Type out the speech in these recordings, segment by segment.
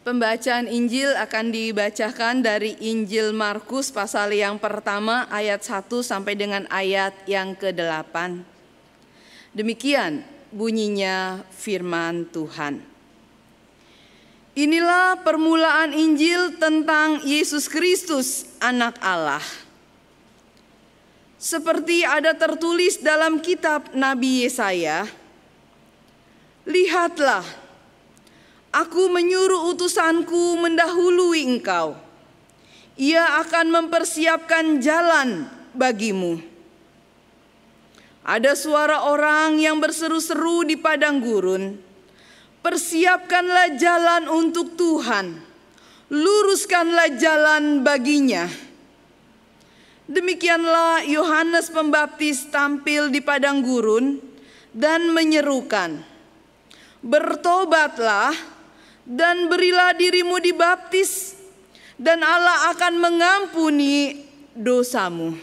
Pembacaan Injil akan dibacakan dari Injil Markus pasal yang pertama ayat 1 sampai dengan ayat yang ke-8. Demikian bunyinya firman Tuhan. Inilah permulaan Injil tentang Yesus Kristus, Anak Allah. Seperti ada tertulis dalam kitab Nabi Yesaya, "Lihatlah, aku menyuruh utusanku mendahului engkau. Ia akan mempersiapkan jalan bagimu." Ada suara orang yang berseru-seru di padang gurun, "Persiapkanlah jalan untuk Tuhan, luruskanlah jalan baginya." Demikianlah Yohanes Pembaptis tampil di padang gurun dan menyerukan, "Bertobatlah dan berilah dirimu dibaptis, dan Allah akan mengampuni dosamu."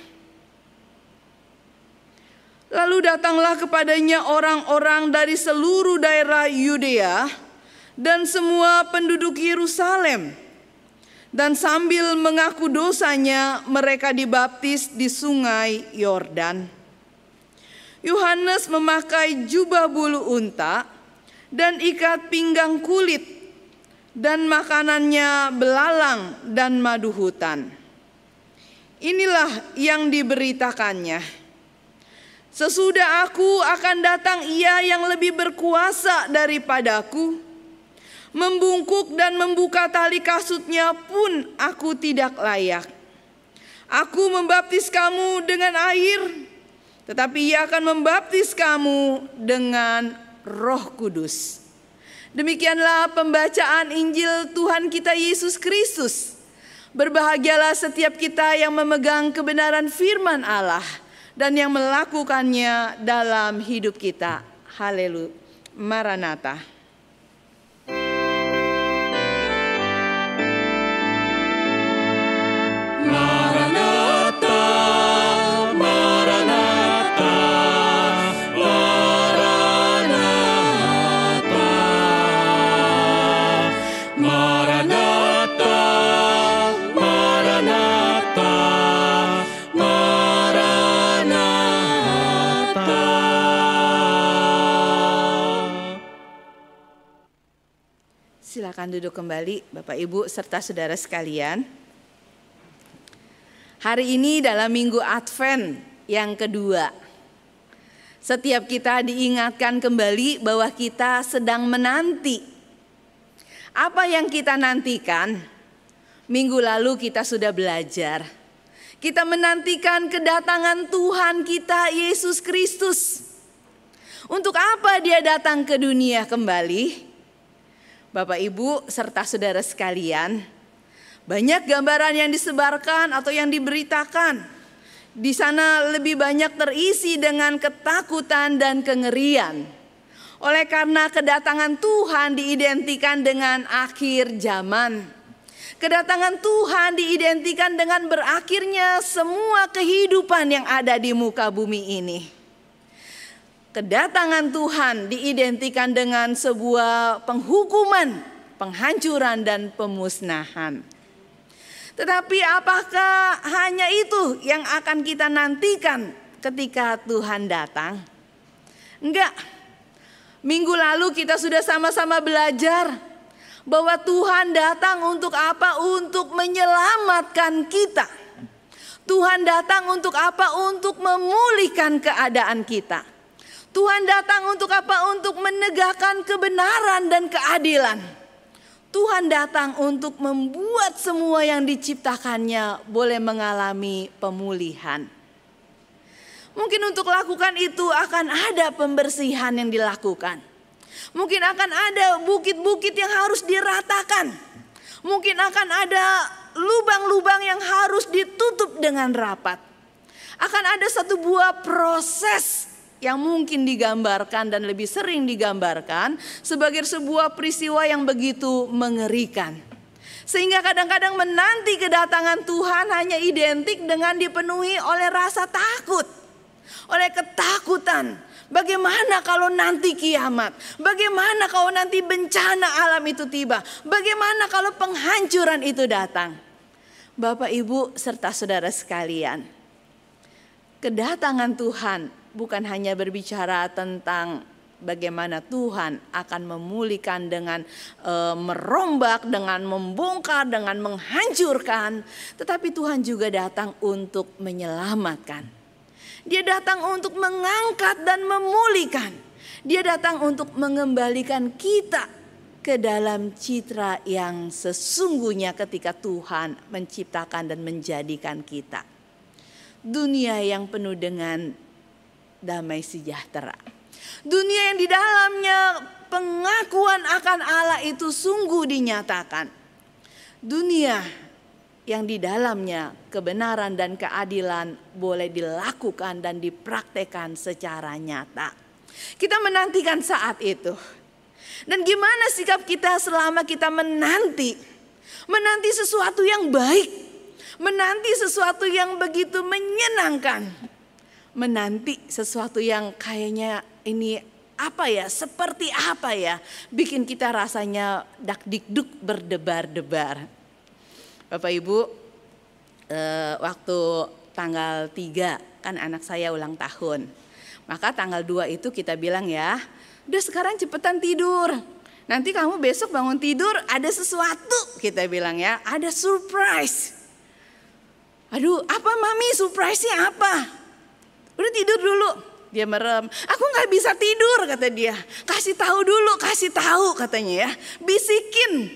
Lalu datanglah kepadanya orang-orang dari seluruh daerah Yudea dan semua penduduk Yerusalem. Dan sambil mengaku dosanya, mereka dibaptis di sungai Yordan. Yohanes memakai jubah bulu unta dan ikat pinggang kulit, dan makanannya belalang dan madu hutan. Inilah yang diberitakannya. Sesudah aku akan datang ia yang lebih berkuasa daripadaku. Membungkuk dan membuka tali kasutnya pun aku tidak layak. Aku membaptis kamu dengan air, tetapi ia akan membaptis kamu dengan roh kudus. Demikianlah pembacaan Injil Tuhan kita Yesus Kristus. Berbahagialah setiap kita yang memegang kebenaran firman Allah dan yang melakukannya dalam hidup kita. Haleluya. Maranatha. Silakan duduk kembali Bapak Ibu serta saudara sekalian. Hari ini dalam minggu Advent yang kedua. Setiap kita diingatkan kembali bahwa kita sedang menanti. Apa yang kita nantikan? Minggu lalu kita sudah belajar. Kita menantikan kedatangan Tuhan kita Yesus Kristus. Untuk apa dia datang ke dunia kembali? Bapak Ibu serta saudara sekalian, banyak gambaran yang disebarkan atau yang diberitakan. Di sana lebih banyak terisi dengan ketakutan dan kengerian. Oleh karena kedatangan Tuhan diidentikan dengan akhir zaman. Kedatangan Tuhan diidentikan dengan berakhirnya semua kehidupan yang ada di muka bumi ini kedatangan Tuhan diidentikan dengan sebuah penghukuman, penghancuran dan pemusnahan. Tetapi apakah hanya itu yang akan kita nantikan ketika Tuhan datang? Enggak. Minggu lalu kita sudah sama-sama belajar bahwa Tuhan datang untuk apa? Untuk menyelamatkan kita. Tuhan datang untuk apa? Untuk memulihkan keadaan kita. Tuhan datang untuk apa? Untuk menegakkan kebenaran dan keadilan. Tuhan datang untuk membuat semua yang diciptakannya boleh mengalami pemulihan. Mungkin untuk lakukan itu akan ada pembersihan yang dilakukan. Mungkin akan ada bukit-bukit yang harus diratakan. Mungkin akan ada lubang-lubang yang harus ditutup dengan rapat. Akan ada satu buah proses yang mungkin digambarkan dan lebih sering digambarkan sebagai sebuah peristiwa yang begitu mengerikan. Sehingga kadang-kadang menanti kedatangan Tuhan hanya identik dengan dipenuhi oleh rasa takut, oleh ketakutan, Bagaimana kalau nanti kiamat? Bagaimana kalau nanti bencana alam itu tiba? Bagaimana kalau penghancuran itu datang? Bapak, Ibu, serta saudara sekalian, kedatangan Tuhan bukan hanya berbicara tentang bagaimana Tuhan akan memulihkan dengan e, merombak, dengan membongkar, dengan menghancurkan, tetapi Tuhan juga datang untuk menyelamatkan. Dia datang untuk mengangkat dan memulihkan. Dia datang untuk mengembalikan kita ke dalam citra yang sesungguhnya ketika Tuhan menciptakan dan menjadikan kita. Dunia yang penuh dengan damai sejahtera Dunia yang di dalamnya pengakuan akan Allah itu sungguh dinyatakan. Dunia yang di dalamnya kebenaran dan keadilan boleh dilakukan dan dipraktekkan secara nyata. Kita menantikan saat itu. Dan gimana sikap kita selama kita menanti? Menanti sesuatu yang baik, menanti sesuatu yang begitu menyenangkan, menanti sesuatu yang kayaknya ini apa ya, seperti apa ya, bikin kita rasanya dak dikduk berdebar-debar. Bapak Ibu, eh, waktu tanggal 3 kan anak saya ulang tahun. Maka tanggal 2 itu kita bilang ya, udah sekarang cepetan tidur. Nanti kamu besok bangun tidur ada sesuatu kita bilang ya, ada surprise. Aduh apa mami surprise-nya apa? Udah tidur dulu. Dia merem. Aku nggak bisa tidur kata dia. Kasih tahu dulu, kasih tahu katanya ya. Bisikin.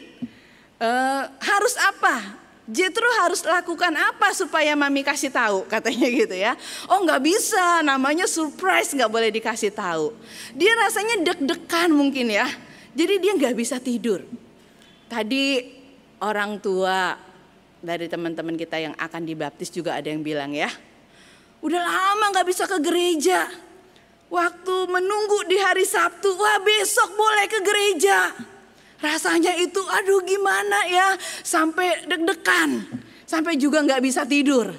Uh, harus apa? Jetro harus lakukan apa supaya mami kasih tahu katanya gitu ya. Oh nggak bisa, namanya surprise nggak boleh dikasih tahu. Dia rasanya deg-degan mungkin ya. Jadi dia nggak bisa tidur. Tadi orang tua dari teman-teman kita yang akan dibaptis juga ada yang bilang ya. Udah lama nggak bisa ke gereja. Waktu menunggu di hari Sabtu, wah besok boleh ke gereja. Rasanya itu aduh gimana ya sampai deg-degan. Sampai juga nggak bisa tidur.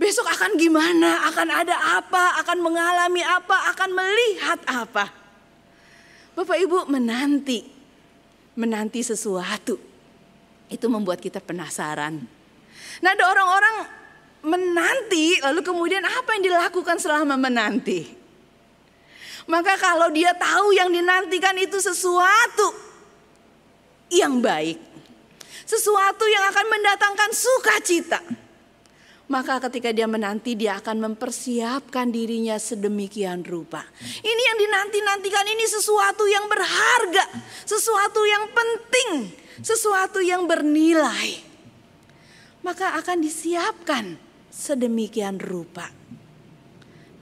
Besok akan gimana, akan ada apa, akan mengalami apa, akan melihat apa. Bapak Ibu menanti, menanti sesuatu. Itu membuat kita penasaran. Nah ada orang-orang menanti lalu kemudian apa yang dilakukan selama menanti? Maka kalau dia tahu yang dinantikan itu sesuatu yang baik, sesuatu yang akan mendatangkan sukacita, maka ketika dia menanti dia akan mempersiapkan dirinya sedemikian rupa. Ini yang dinanti-nantikan ini sesuatu yang berharga, sesuatu yang penting, sesuatu yang bernilai. Maka akan disiapkan sedemikian rupa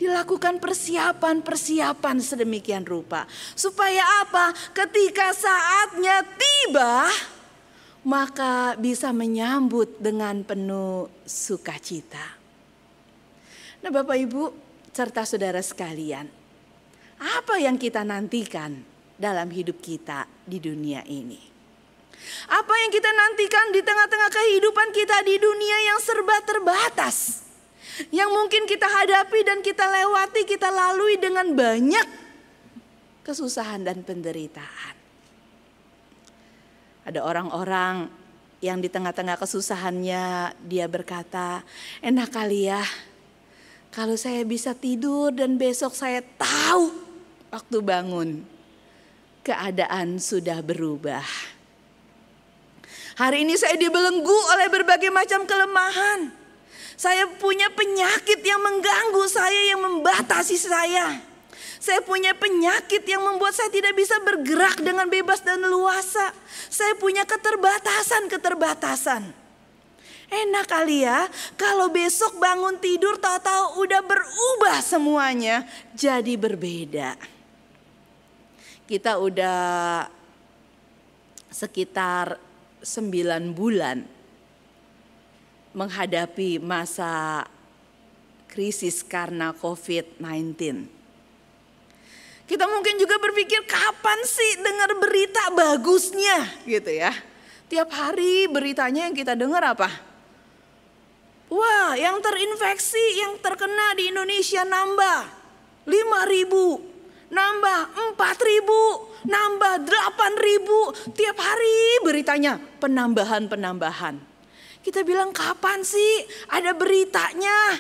dilakukan persiapan-persiapan sedemikian rupa. Supaya apa? Ketika saatnya tiba, maka bisa menyambut dengan penuh sukacita. Nah Bapak Ibu serta saudara sekalian, apa yang kita nantikan dalam hidup kita di dunia ini? Apa yang kita nantikan di tengah-tengah kehidupan kita di dunia yang serba terbatas? yang mungkin kita hadapi dan kita lewati, kita lalui dengan banyak kesusahan dan penderitaan. Ada orang-orang yang di tengah-tengah kesusahannya dia berkata, enak kali ya kalau saya bisa tidur dan besok saya tahu waktu bangun keadaan sudah berubah. Hari ini saya dibelenggu oleh berbagai macam kelemahan. Saya punya penyakit yang mengganggu saya, yang membatasi saya. Saya punya penyakit yang membuat saya tidak bisa bergerak dengan bebas dan luasa. Saya punya keterbatasan-keterbatasan. Enak kali ya kalau besok bangun tidur tahu-tahu udah berubah semuanya jadi berbeda. Kita udah sekitar 9 bulan menghadapi masa krisis karena COVID-19. Kita mungkin juga berpikir kapan sih dengar berita bagusnya gitu ya. Tiap hari beritanya yang kita dengar apa? Wah yang terinfeksi, yang terkena di Indonesia nambah 5 ribu. Nambah empat ribu, nambah delapan ribu. Tiap hari beritanya penambahan-penambahan. Kita bilang kapan sih ada beritanya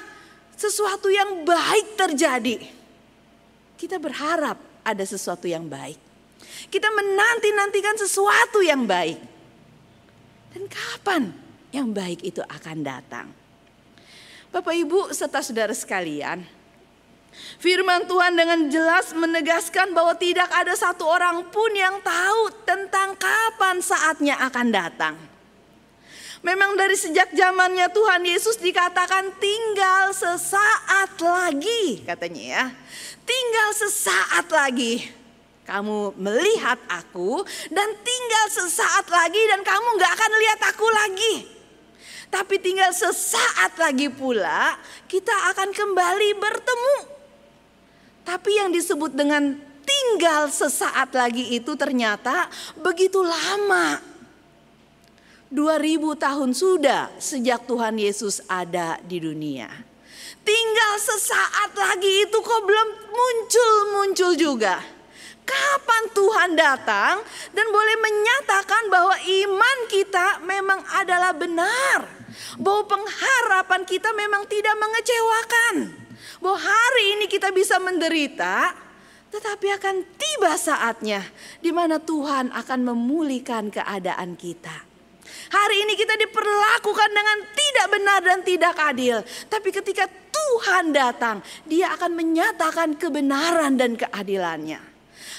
sesuatu yang baik terjadi. Kita berharap ada sesuatu yang baik. Kita menanti-nantikan sesuatu yang baik. Dan kapan yang baik itu akan datang? Bapak Ibu serta saudara sekalian, Firman Tuhan dengan jelas menegaskan bahwa tidak ada satu orang pun yang tahu tentang kapan saatnya akan datang. Memang dari sejak zamannya Tuhan Yesus dikatakan tinggal sesaat lagi katanya ya. Tinggal sesaat lagi kamu melihat aku dan tinggal sesaat lagi dan kamu nggak akan lihat aku lagi. Tapi tinggal sesaat lagi pula kita akan kembali bertemu. Tapi yang disebut dengan tinggal sesaat lagi itu ternyata begitu lama. 2000 tahun sudah sejak Tuhan Yesus ada di dunia. Tinggal sesaat lagi itu kok belum muncul-muncul juga. Kapan Tuhan datang dan boleh menyatakan bahwa iman kita memang adalah benar. Bahwa pengharapan kita memang tidak mengecewakan. Bahwa hari ini kita bisa menderita, tetapi akan tiba saatnya di mana Tuhan akan memulihkan keadaan kita. Hari ini kita diperlakukan dengan tidak benar dan tidak adil. Tapi ketika Tuhan datang, dia akan menyatakan kebenaran dan keadilannya.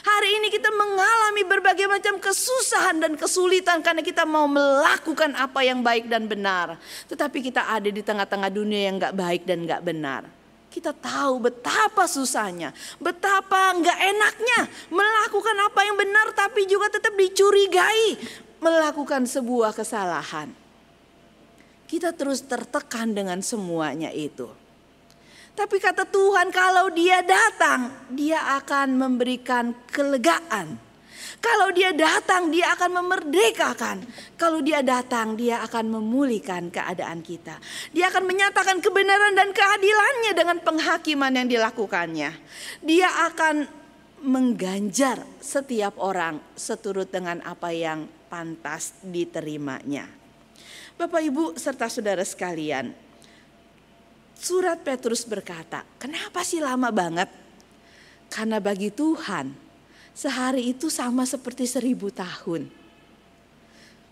Hari ini kita mengalami berbagai macam kesusahan dan kesulitan karena kita mau melakukan apa yang baik dan benar. Tetapi kita ada di tengah-tengah dunia yang gak baik dan gak benar. Kita tahu betapa susahnya, betapa nggak enaknya melakukan apa yang benar tapi juga tetap dicurigai melakukan sebuah kesalahan. Kita terus tertekan dengan semuanya itu. Tapi kata Tuhan kalau dia datang, dia akan memberikan kelegaan. Kalau dia datang, dia akan memerdekakan. Kalau dia datang, dia akan memulihkan keadaan kita. Dia akan menyatakan kebenaran dan keadilannya dengan penghakiman yang dilakukannya. Dia akan mengganjar setiap orang seturut dengan apa yang pantas diterimanya. Bapak, Ibu, serta saudara sekalian, surat Petrus berkata, "Kenapa sih lama banget?" Karena bagi Tuhan, sehari itu sama seperti seribu tahun.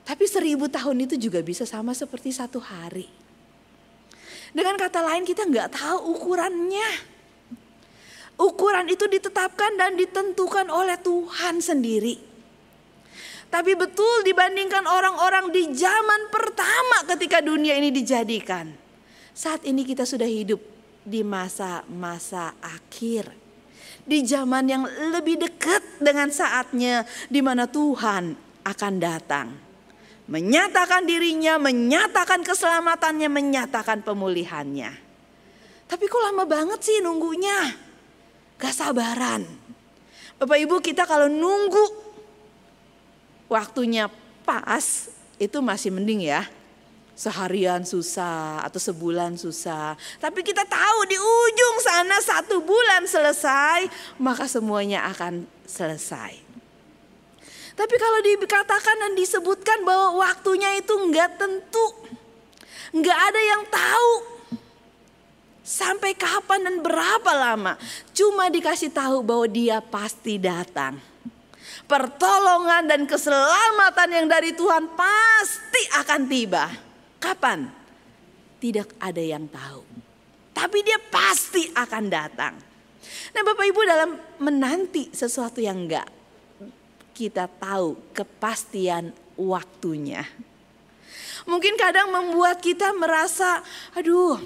Tapi seribu tahun itu juga bisa sama seperti satu hari. Dengan kata lain kita nggak tahu ukurannya. Ukuran itu ditetapkan dan ditentukan oleh Tuhan sendiri. Tapi betul dibandingkan orang-orang di zaman pertama ketika dunia ini dijadikan. Saat ini kita sudah hidup di masa-masa akhir. Di zaman yang lebih dekat dengan saatnya di mana Tuhan akan datang. Menyatakan dirinya, menyatakan keselamatannya, menyatakan pemulihannya. Tapi kok lama banget sih nunggunya? Gak sabaran. Bapak Ibu kita kalau nunggu waktunya pas itu masih mending ya. Seharian susah atau sebulan susah. Tapi kita tahu di ujung sana satu bulan selesai maka semuanya akan selesai. Tapi kalau dikatakan dan disebutkan bahwa waktunya itu enggak tentu. Enggak ada yang tahu sampai kapan dan berapa lama. Cuma dikasih tahu bahwa dia pasti datang pertolongan dan keselamatan yang dari Tuhan pasti akan tiba. Kapan? Tidak ada yang tahu. Tapi dia pasti akan datang. Nah Bapak Ibu dalam menanti sesuatu yang enggak kita tahu kepastian waktunya. Mungkin kadang membuat kita merasa, aduh,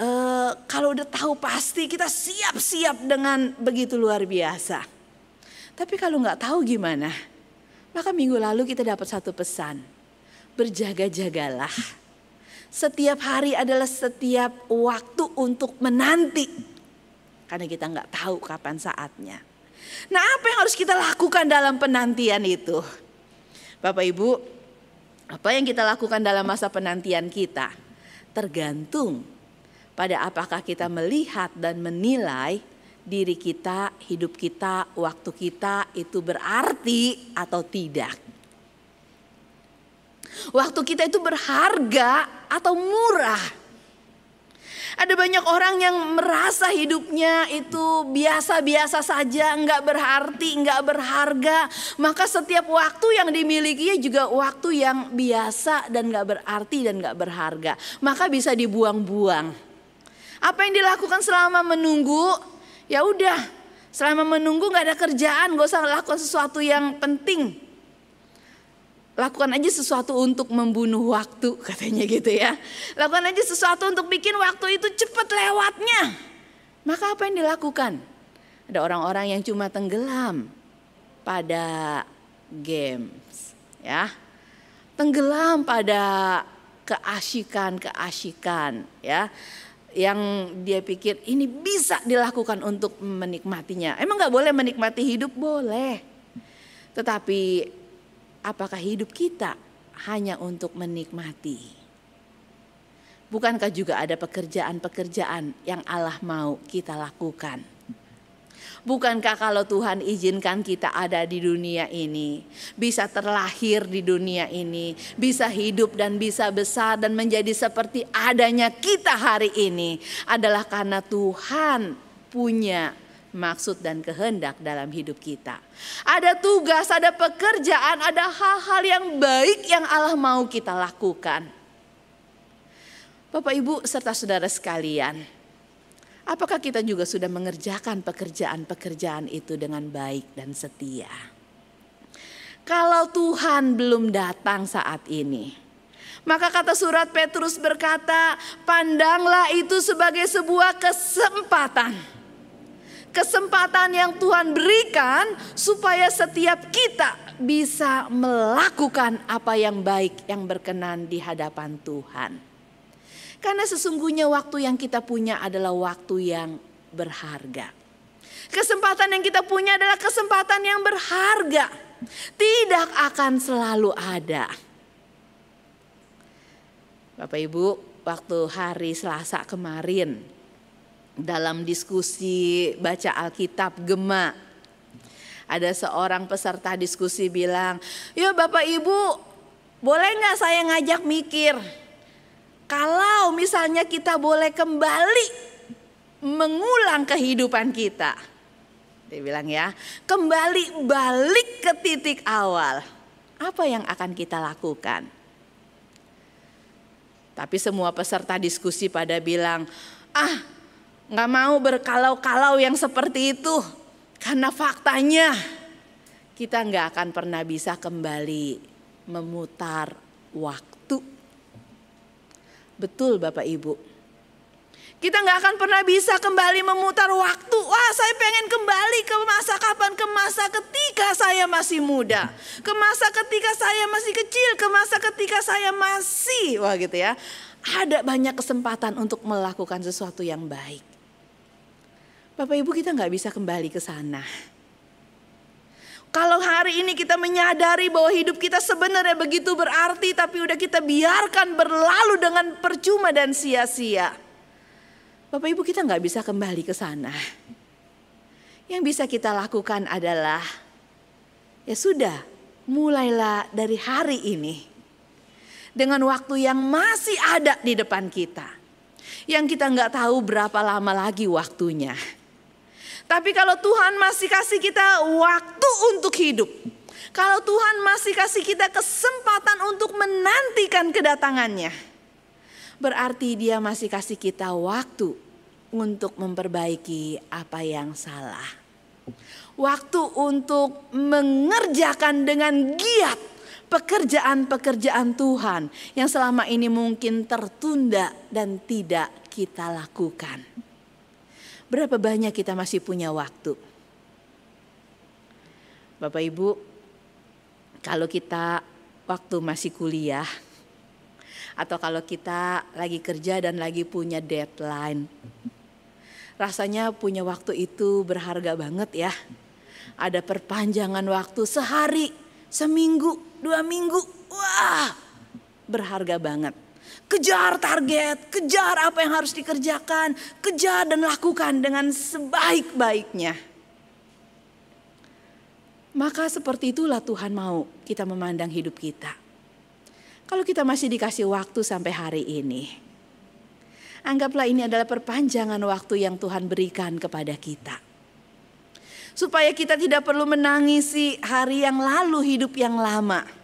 uh, kalau udah tahu pasti kita siap-siap dengan begitu luar biasa. Tapi kalau nggak tahu gimana? Maka minggu lalu kita dapat satu pesan. Berjaga-jagalah. Setiap hari adalah setiap waktu untuk menanti. Karena kita nggak tahu kapan saatnya. Nah apa yang harus kita lakukan dalam penantian itu? Bapak Ibu, apa yang kita lakukan dalam masa penantian kita? Tergantung pada apakah kita melihat dan menilai diri kita, hidup kita, waktu kita itu berarti atau tidak. Waktu kita itu berharga atau murah. Ada banyak orang yang merasa hidupnya itu biasa-biasa saja, nggak berarti, nggak berharga. Maka setiap waktu yang dimilikinya juga waktu yang biasa dan nggak berarti dan nggak berharga. Maka bisa dibuang-buang. Apa yang dilakukan selama menunggu? Ya udah, selama menunggu nggak ada kerjaan, gak usah lakukan sesuatu yang penting Lakukan aja sesuatu untuk membunuh waktu katanya gitu ya. Lakukan aja sesuatu untuk bikin waktu itu cepat lewatnya. Maka apa yang dilakukan? Ada orang-orang yang cuma tenggelam pada games ya. Tenggelam pada keasikan-keasikan ya yang dia pikir ini bisa dilakukan untuk menikmatinya. Emang nggak boleh menikmati hidup boleh, tetapi apakah hidup kita hanya untuk menikmati? Bukankah juga ada pekerjaan-pekerjaan yang Allah mau kita lakukan? Bukankah kalau Tuhan izinkan kita ada di dunia ini, bisa terlahir di dunia ini, bisa hidup dan bisa besar dan menjadi seperti adanya kita hari ini adalah karena Tuhan punya maksud dan kehendak dalam hidup kita. Ada tugas, ada pekerjaan, ada hal-hal yang baik yang Allah mau kita lakukan. Bapak, Ibu, serta saudara sekalian, apakah kita juga sudah mengerjakan pekerjaan-pekerjaan itu dengan baik dan setia? Kalau Tuhan belum datang saat ini, maka kata surat Petrus berkata, pandanglah itu sebagai sebuah kesempatan kesempatan yang Tuhan berikan supaya setiap kita bisa melakukan apa yang baik yang berkenan di hadapan Tuhan. Karena sesungguhnya waktu yang kita punya adalah waktu yang berharga. Kesempatan yang kita punya adalah kesempatan yang berharga. Tidak akan selalu ada. Bapak Ibu, waktu hari Selasa kemarin dalam diskusi baca Alkitab Gema. Ada seorang peserta diskusi bilang, ya Bapak Ibu boleh nggak saya ngajak mikir. Kalau misalnya kita boleh kembali mengulang kehidupan kita. Dia bilang ya, kembali balik ke titik awal. Apa yang akan kita lakukan? Tapi semua peserta diskusi pada bilang, ah nggak mau berkalau-kalau yang seperti itu. Karena faktanya kita nggak akan pernah bisa kembali memutar waktu. Betul Bapak Ibu. Kita nggak akan pernah bisa kembali memutar waktu. Wah saya pengen kembali ke masa kapan? Ke masa ketika saya masih muda. Ke masa ketika saya masih kecil. Ke masa ketika saya masih. Wah gitu ya. Ada banyak kesempatan untuk melakukan sesuatu yang baik. Bapak Ibu kita nggak bisa kembali ke sana. Kalau hari ini kita menyadari bahwa hidup kita sebenarnya begitu berarti tapi udah kita biarkan berlalu dengan percuma dan sia-sia. Bapak Ibu kita nggak bisa kembali ke sana. Yang bisa kita lakukan adalah ya sudah mulailah dari hari ini. Dengan waktu yang masih ada di depan kita. Yang kita nggak tahu berapa lama lagi waktunya. Tapi kalau Tuhan masih kasih kita waktu untuk hidup. Kalau Tuhan masih kasih kita kesempatan untuk menantikan kedatangannya. Berarti dia masih kasih kita waktu untuk memperbaiki apa yang salah. Waktu untuk mengerjakan dengan giat pekerjaan-pekerjaan Tuhan yang selama ini mungkin tertunda dan tidak kita lakukan. Berapa banyak kita masih punya waktu? Bapak Ibu, kalau kita waktu masih kuliah atau kalau kita lagi kerja dan lagi punya deadline. Rasanya punya waktu itu berharga banget ya. Ada perpanjangan waktu sehari, seminggu, dua minggu. Wah, berharga banget. Kejar target, kejar apa yang harus dikerjakan, kejar dan lakukan dengan sebaik-baiknya. Maka seperti itulah Tuhan mau kita memandang hidup kita. Kalau kita masih dikasih waktu sampai hari ini, anggaplah ini adalah perpanjangan waktu yang Tuhan berikan kepada kita. Supaya kita tidak perlu menangisi hari yang lalu, hidup yang lama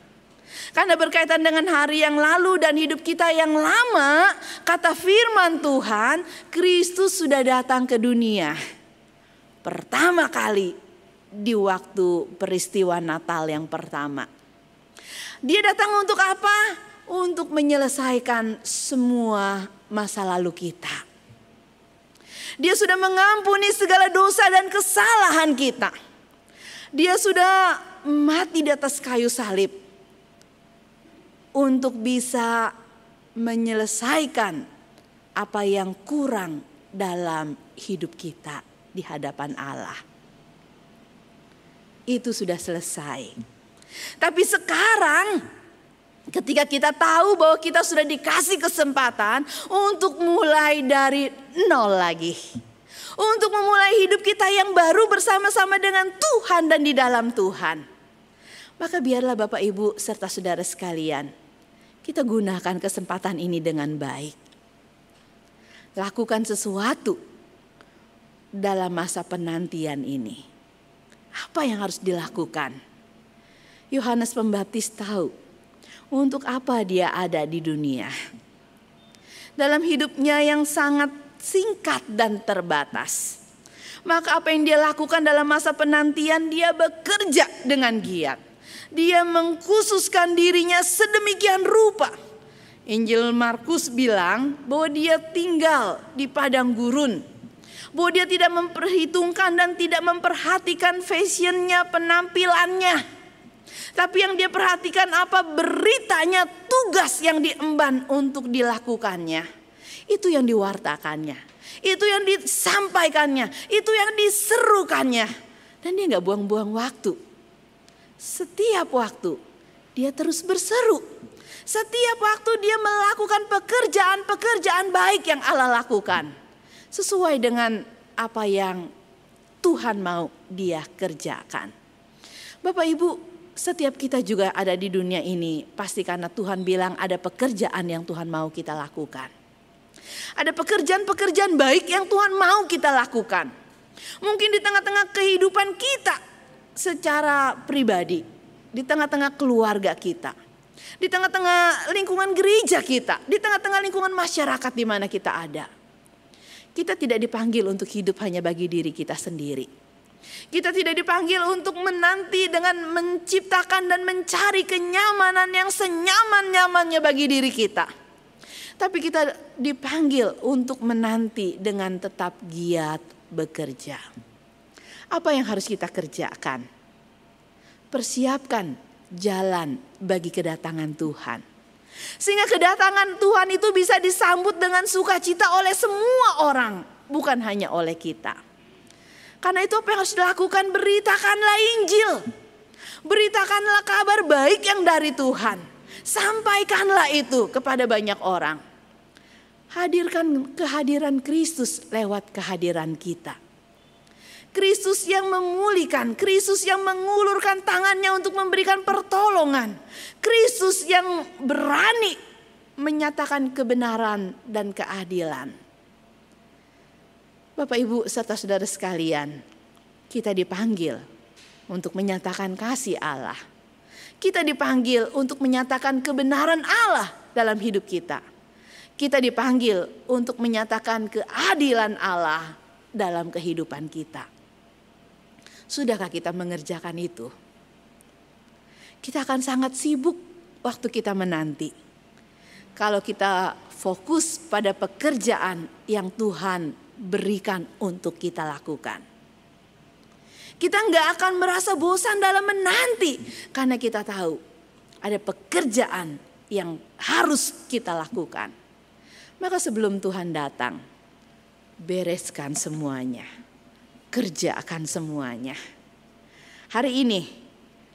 karena berkaitan dengan hari yang lalu dan hidup kita yang lama, kata firman Tuhan, Kristus sudah datang ke dunia. Pertama kali di waktu peristiwa Natal yang pertama. Dia datang untuk apa? Untuk menyelesaikan semua masa lalu kita. Dia sudah mengampuni segala dosa dan kesalahan kita. Dia sudah mati di atas kayu salib untuk bisa menyelesaikan apa yang kurang dalam hidup kita di hadapan Allah. Itu sudah selesai. Tapi sekarang ketika kita tahu bahwa kita sudah dikasih kesempatan untuk mulai dari nol lagi. Untuk memulai hidup kita yang baru bersama-sama dengan Tuhan dan di dalam Tuhan. Maka biarlah Bapak Ibu serta saudara sekalian kita gunakan kesempatan ini dengan baik. Lakukan sesuatu dalam masa penantian ini. Apa yang harus dilakukan? Yohanes Pembaptis tahu untuk apa dia ada di dunia. Dalam hidupnya yang sangat singkat dan terbatas. Maka apa yang dia lakukan dalam masa penantian dia bekerja dengan giat dia mengkhususkan dirinya sedemikian rupa. Injil Markus bilang bahwa dia tinggal di padang gurun. Bahwa dia tidak memperhitungkan dan tidak memperhatikan fashionnya, penampilannya. Tapi yang dia perhatikan apa beritanya, tugas yang diemban untuk dilakukannya. Itu yang diwartakannya. Itu yang disampaikannya. Itu yang diserukannya. Dan dia nggak buang-buang waktu setiap waktu dia terus berseru. Setiap waktu dia melakukan pekerjaan-pekerjaan baik yang Allah lakukan. Sesuai dengan apa yang Tuhan mau dia kerjakan. Bapak Ibu, setiap kita juga ada di dunia ini pasti karena Tuhan bilang ada pekerjaan yang Tuhan mau kita lakukan. Ada pekerjaan-pekerjaan baik yang Tuhan mau kita lakukan. Mungkin di tengah-tengah kehidupan kita secara pribadi, di tengah-tengah keluarga kita, di tengah-tengah lingkungan gereja kita, di tengah-tengah lingkungan masyarakat di mana kita ada. Kita tidak dipanggil untuk hidup hanya bagi diri kita sendiri. Kita tidak dipanggil untuk menanti dengan menciptakan dan mencari kenyamanan yang senyaman-nyamannya bagi diri kita. Tapi kita dipanggil untuk menanti dengan tetap giat bekerja. Apa yang harus kita kerjakan? Persiapkan jalan bagi kedatangan Tuhan. Sehingga kedatangan Tuhan itu bisa disambut dengan sukacita oleh semua orang, bukan hanya oleh kita. Karena itu apa yang harus dilakukan? Beritakanlah Injil. Beritakanlah kabar baik yang dari Tuhan. Sampaikanlah itu kepada banyak orang. Hadirkan kehadiran Kristus lewat kehadiran kita. Kristus yang memulihkan, Kristus yang mengulurkan tangannya untuk memberikan pertolongan, Kristus yang berani menyatakan kebenaran dan keadilan. Bapak, ibu, serta saudara sekalian, kita dipanggil untuk menyatakan kasih Allah. Kita dipanggil untuk menyatakan kebenaran Allah dalam hidup kita. Kita dipanggil untuk menyatakan keadilan Allah dalam kehidupan kita. Sudahkah kita mengerjakan itu? Kita akan sangat sibuk waktu kita menanti. Kalau kita fokus pada pekerjaan yang Tuhan berikan untuk kita lakukan. Kita nggak akan merasa bosan dalam menanti karena kita tahu ada pekerjaan yang harus kita lakukan. Maka sebelum Tuhan datang, bereskan semuanya kerjakan semuanya. Hari ini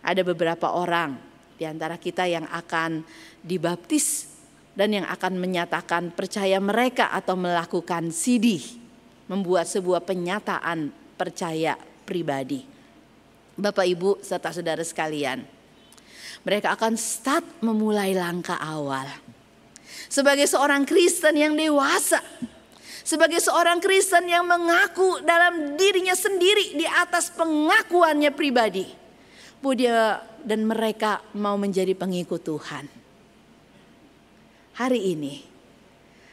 ada beberapa orang di antara kita yang akan dibaptis dan yang akan menyatakan percaya mereka atau melakukan sidih, membuat sebuah penyataan percaya pribadi. Bapak Ibu serta saudara sekalian, mereka akan start memulai langkah awal. Sebagai seorang Kristen yang dewasa, sebagai seorang Kristen yang mengaku dalam dirinya sendiri di atas pengakuannya pribadi, bahwa dia dan mereka mau menjadi pengikut Tuhan. Hari ini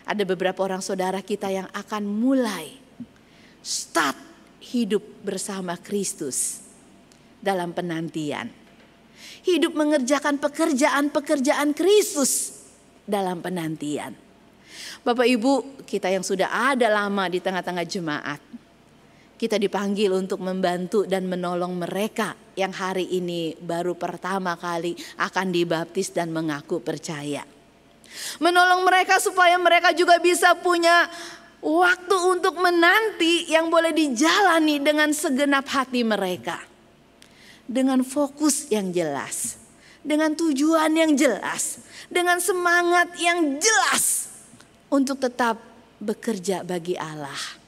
ada beberapa orang saudara kita yang akan mulai start hidup bersama Kristus dalam penantian. Hidup mengerjakan pekerjaan-pekerjaan Kristus dalam penantian. Bapak Ibu, kita yang sudah ada lama di tengah-tengah jemaat, kita dipanggil untuk membantu dan menolong mereka yang hari ini baru pertama kali akan dibaptis dan mengaku percaya. Menolong mereka supaya mereka juga bisa punya waktu untuk menanti yang boleh dijalani dengan segenap hati mereka. Dengan fokus yang jelas, dengan tujuan yang jelas, dengan semangat yang jelas untuk tetap bekerja bagi Allah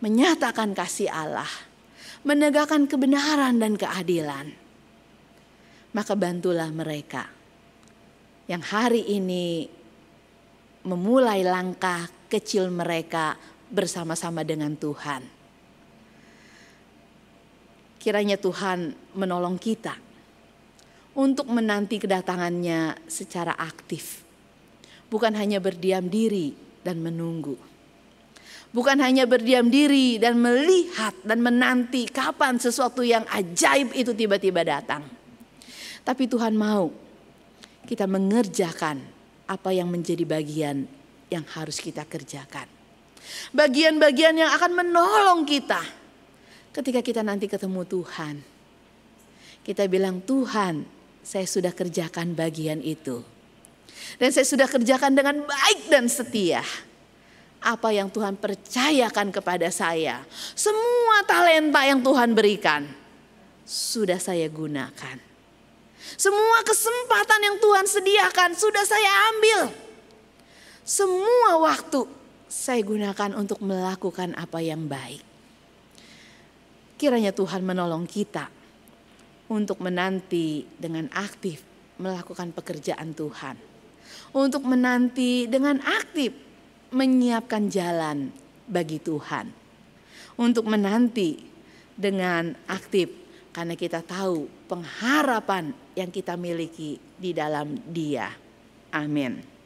menyatakan kasih Allah, menegakkan kebenaran dan keadilan. Maka bantulah mereka yang hari ini memulai langkah kecil mereka bersama-sama dengan Tuhan. Kiranya Tuhan menolong kita untuk menanti kedatangannya secara aktif. Bukan hanya berdiam diri dan menunggu Bukan hanya berdiam diri dan melihat dan menanti kapan sesuatu yang ajaib itu tiba-tiba datang. Tapi Tuhan mau kita mengerjakan apa yang menjadi bagian yang harus kita kerjakan. Bagian-bagian yang akan menolong kita ketika kita nanti ketemu Tuhan. Kita bilang, "Tuhan, saya sudah kerjakan bagian itu." Dan saya sudah kerjakan dengan baik dan setia apa yang Tuhan percayakan kepada saya. Semua talenta yang Tuhan berikan sudah saya gunakan. Semua kesempatan yang Tuhan sediakan sudah saya ambil. Semua waktu saya gunakan untuk melakukan apa yang baik. Kiranya Tuhan menolong kita untuk menanti dengan aktif melakukan pekerjaan Tuhan. Untuk menanti dengan aktif menyiapkan jalan bagi Tuhan untuk menanti dengan aktif karena kita tahu pengharapan yang kita miliki di dalam Dia. Amin.